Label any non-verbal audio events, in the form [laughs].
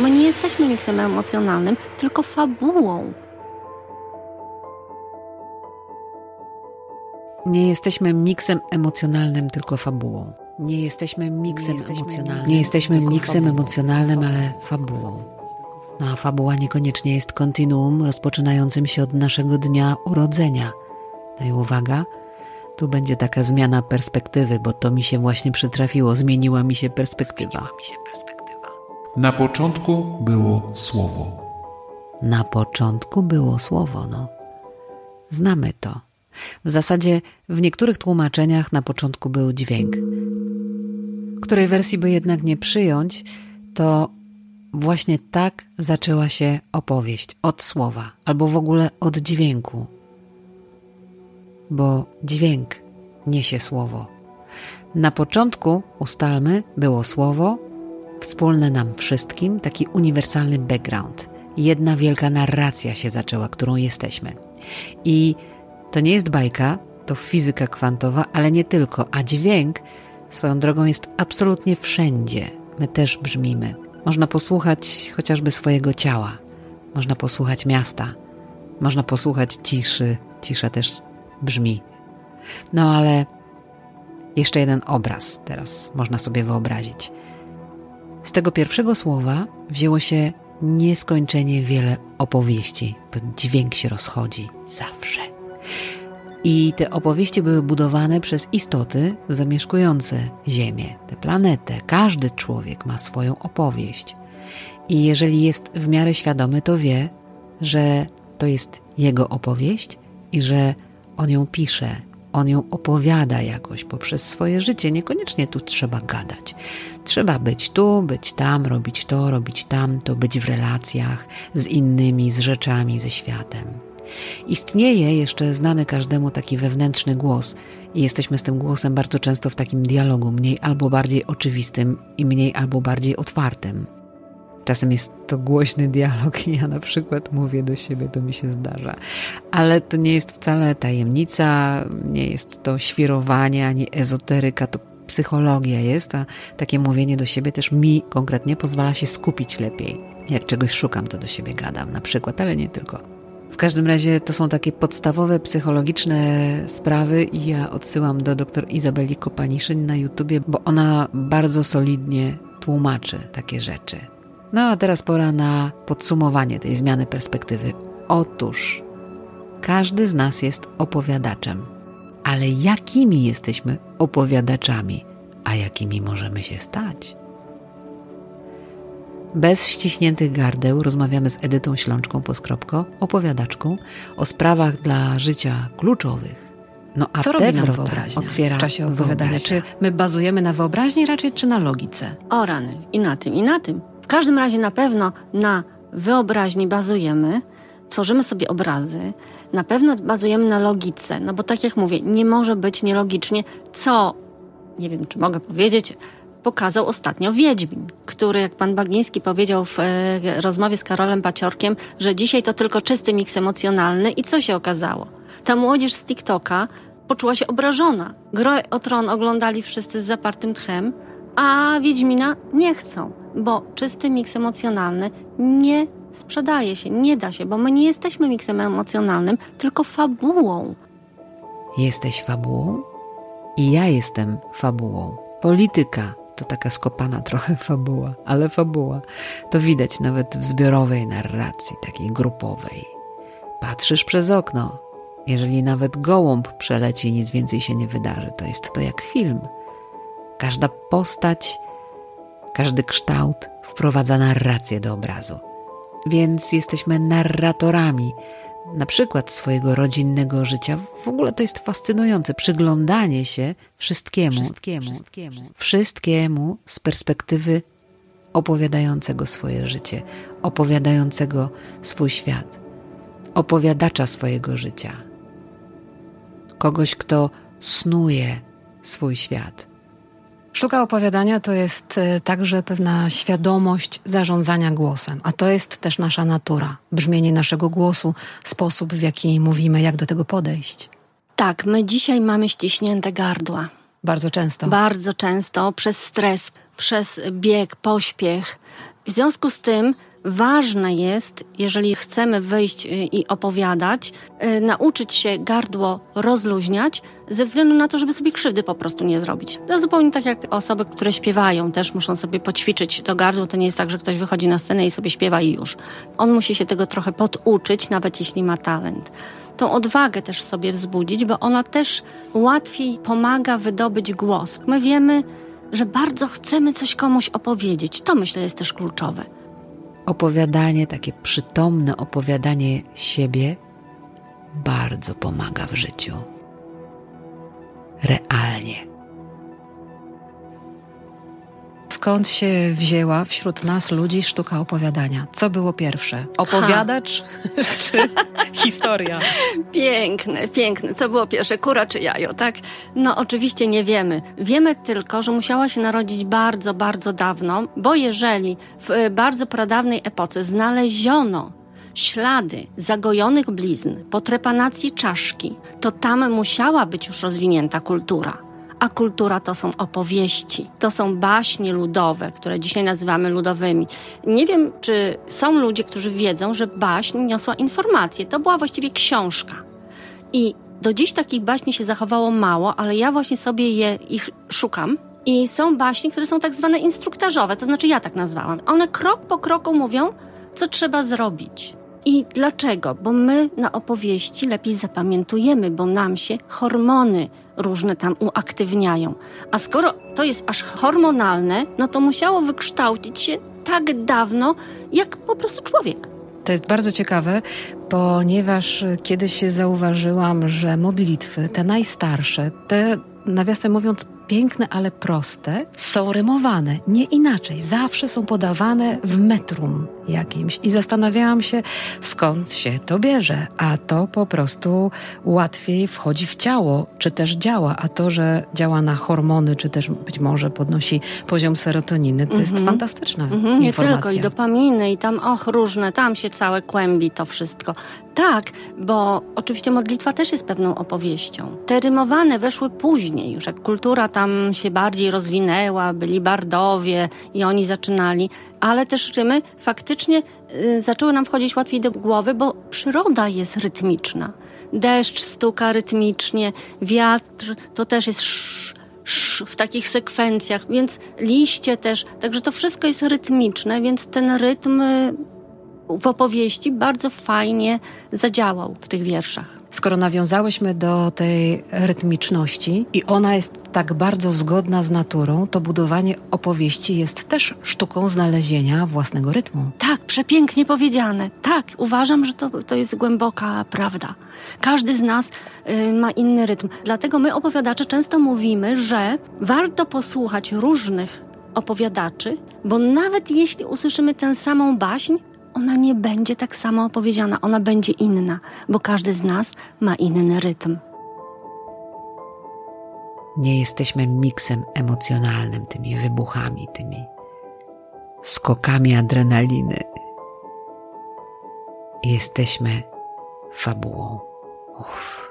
My nie jesteśmy miksem emocjonalnym, tylko fabułą. Nie jesteśmy miksem emocjonalnym, tylko fabułą. Nie jesteśmy miksem nie emocjonalnym. Nie jesteśmy miksem emocjonalnym, ale fabułą. No a fabuła niekoniecznie jest kontinuum rozpoczynającym się od naszego dnia urodzenia. No i uwaga, tu będzie taka zmiana perspektywy, bo to mi się właśnie przytrafiło. Zmieniła mi się perspektywa. Zmieniła mi się perspektywa. Na początku było słowo. Na początku było słowo, no. Znamy to. W zasadzie w niektórych tłumaczeniach na początku był dźwięk. Której wersji by jednak nie przyjąć, to właśnie tak zaczęła się opowieść od słowa, albo w ogóle od dźwięku. Bo dźwięk niesie słowo. Na początku, ustalmy, było słowo, wspólne nam wszystkim, taki uniwersalny background. Jedna wielka narracja się zaczęła, którą jesteśmy. I to nie jest bajka, to fizyka kwantowa, ale nie tylko, a dźwięk swoją drogą jest absolutnie wszędzie. My też brzmimy. Można posłuchać chociażby swojego ciała, można posłuchać miasta, można posłuchać ciszy. Cisza też brzmi. No ale jeszcze jeden obraz teraz można sobie wyobrazić. Z tego pierwszego słowa wzięło się nieskończenie wiele opowieści, dźwięk się rozchodzi zawsze. I te opowieści były budowane przez istoty zamieszkujące Ziemię, tę planetę. Każdy człowiek ma swoją opowieść. I jeżeli jest w miarę świadomy, to wie, że to jest jego opowieść i że on ją pisze, on ją opowiada jakoś poprzez swoje życie. Niekoniecznie tu trzeba gadać. Trzeba być tu, być tam, robić to, robić tamto, być w relacjach z innymi, z rzeczami, ze światem. Istnieje jeszcze znany każdemu taki wewnętrzny głos, i jesteśmy z tym głosem bardzo często w takim dialogu, mniej albo bardziej oczywistym i mniej albo bardziej otwartym. Czasem jest to głośny dialog i ja na przykład mówię do siebie, to mi się zdarza. Ale to nie jest wcale tajemnica, nie jest to świrowanie ani ezoteryka, to psychologia jest, a takie mówienie do siebie też mi konkretnie pozwala się skupić lepiej. Jak czegoś szukam, to do siebie gadam na przykład, ale nie tylko. W każdym razie to są takie podstawowe psychologiczne sprawy i ja odsyłam do dr Izabeli Kopaniszyn na YouTubie, bo ona bardzo solidnie tłumaczy takie rzeczy. No a teraz pora na podsumowanie tej zmiany perspektywy. Otóż każdy z nas jest opowiadaczem, ale jakimi jesteśmy opowiadaczami, a jakimi możemy się stać? Bez ściśniętych gardeł rozmawiamy z Edytą Ślączką Poskropko, opowiadaczką o sprawach dla życia kluczowych. No a Co robi nam wyobraźnia otwiera w czasie opowiadania? Czy my bazujemy na wyobraźni raczej, czy na logice? O rany, i na tym, i na tym. Każdym razie na pewno na wyobraźni bazujemy, tworzymy sobie obrazy, na pewno bazujemy na logice, no bo tak jak mówię, nie może być nielogicznie, co, nie wiem czy mogę powiedzieć, pokazał ostatnio Wiedźmin, który, jak pan Bagiński powiedział w e, rozmowie z Karolem Paciorkiem, że dzisiaj to tylko czysty miks emocjonalny i co się okazało? Ta młodzież z TikToka poczuła się obrażona. Grę o Tron oglądali wszyscy z zapartym tchem, a Wiedźmina nie chcą, bo czysty miks emocjonalny nie sprzedaje się, nie da się, bo my nie jesteśmy miksem emocjonalnym, tylko fabułą. Jesteś fabułą? I ja jestem fabułą. Polityka to taka skopana trochę [laughs] fabuła, ale fabuła. To widać nawet w zbiorowej narracji, takiej grupowej. Patrzysz przez okno. Jeżeli nawet gołąb przeleci i nic więcej się nie wydarzy, to jest to jak film. Każda postać, każdy kształt wprowadza narrację do obrazu. Więc jesteśmy narratorami na przykład swojego rodzinnego życia. W ogóle to jest fascynujące. Przyglądanie się wszystkiemu, wszystkiemu, wszystkiemu, wszystkiemu z perspektywy opowiadającego swoje życie, opowiadającego swój świat, opowiadacza swojego życia. Kogoś, kto snuje swój świat Sztuka opowiadania to jest e, także pewna świadomość zarządzania głosem, a to jest też nasza natura, brzmienie naszego głosu, sposób w jaki mówimy, jak do tego podejść. Tak, my dzisiaj mamy ściśnięte gardła. Bardzo często. Bardzo często przez stres, przez bieg, pośpiech, W związku z tym ważne jest, jeżeli chcemy wyjść y, i opowiadać, y, nauczyć się gardło rozluźniać, ze względu na to, żeby sobie krzywdy po prostu nie zrobić. To zupełnie tak jak osoby, które śpiewają, też muszą sobie poćwiczyć to gardło. To nie jest tak, że ktoś wychodzi na scenę i sobie śpiewa i już. On musi się tego trochę poduczyć, nawet jeśli ma talent. Tą odwagę też sobie wzbudzić, bo ona też łatwiej pomaga wydobyć głos. My wiemy, że bardzo chcemy coś komuś opowiedzieć. To myślę jest też kluczowe. Opowiadanie, takie przytomne opowiadanie siebie bardzo pomaga w życiu. Realnie. Skąd się wzięła wśród nas ludzi sztuka opowiadania? Co było pierwsze? Opowiadacz [laughs] czy [laughs] historia? Piękne, piękne. Co było pierwsze, kura czy jajo, tak? No oczywiście nie wiemy. Wiemy tylko, że musiała się narodzić bardzo, bardzo dawno, bo jeżeli w e, bardzo pradawnej epoce znaleziono ślady zagojonych blizn po trepanacji czaszki, to tam musiała być już rozwinięta kultura a kultura to są opowieści, to są baśnie ludowe, które dzisiaj nazywamy ludowymi. Nie wiem, czy są ludzie, którzy wiedzą, że baśń niosła informacje. To była właściwie książka. I do dziś takich baśni się zachowało mało, ale ja właśnie sobie je, ich szukam. I są baśnie, które są tak zwane instruktażowe, to znaczy ja tak nazwałam. One krok po kroku mówią, co trzeba zrobić. I dlaczego? Bo my na opowieści lepiej zapamiętujemy, bo nam się hormony różne tam uaktywniają. A skoro to jest aż hormonalne, no to musiało wykształcić się tak dawno, jak po prostu człowiek. To jest bardzo ciekawe, ponieważ kiedyś zauważyłam, że modlitwy, te najstarsze, te nawiasem mówiąc piękne, ale proste, są rymowane. Nie inaczej. Zawsze są podawane w metrum jakimś. I zastanawiałam się, skąd się to bierze. A to po prostu łatwiej wchodzi w ciało, czy też działa. A to, że działa na hormony, czy też być może podnosi poziom serotoniny, to jest mhm. fantastyczna mm-hmm, Nie tylko, i dopaminy, i tam, och, różne, tam się całe kłębi to wszystko. Tak, bo oczywiście modlitwa też jest pewną opowieścią. Te rymowane weszły później, już jak kultura tam się bardziej rozwinęła, byli bardowie i oni zaczynali, ale też rymy faktycznie y, zaczęły nam wchodzić łatwiej do głowy, bo przyroda jest rytmiczna. Deszcz stuka rytmicznie, wiatr to też jest w takich sekwencjach, więc liście też, także to wszystko jest rytmiczne, więc ten rytm w opowieści bardzo fajnie zadziałał w tych wierszach. Skoro nawiązałyśmy do tej rytmiczności i ona jest tak bardzo zgodna z naturą, to budowanie opowieści jest też sztuką znalezienia własnego rytmu. Tak, przepięknie powiedziane. Tak, uważam, że to, to jest głęboka prawda. Każdy z nas y, ma inny rytm. Dlatego my, opowiadacze, często mówimy, że warto posłuchać różnych opowiadaczy, bo nawet jeśli usłyszymy tę samą baśń, ona nie będzie tak samo opowiedziana, ona będzie inna, bo każdy z nas ma inny rytm. Nie jesteśmy miksem emocjonalnym, tymi wybuchami, tymi skokami adrenaliny. Jesteśmy fabułą. Uff.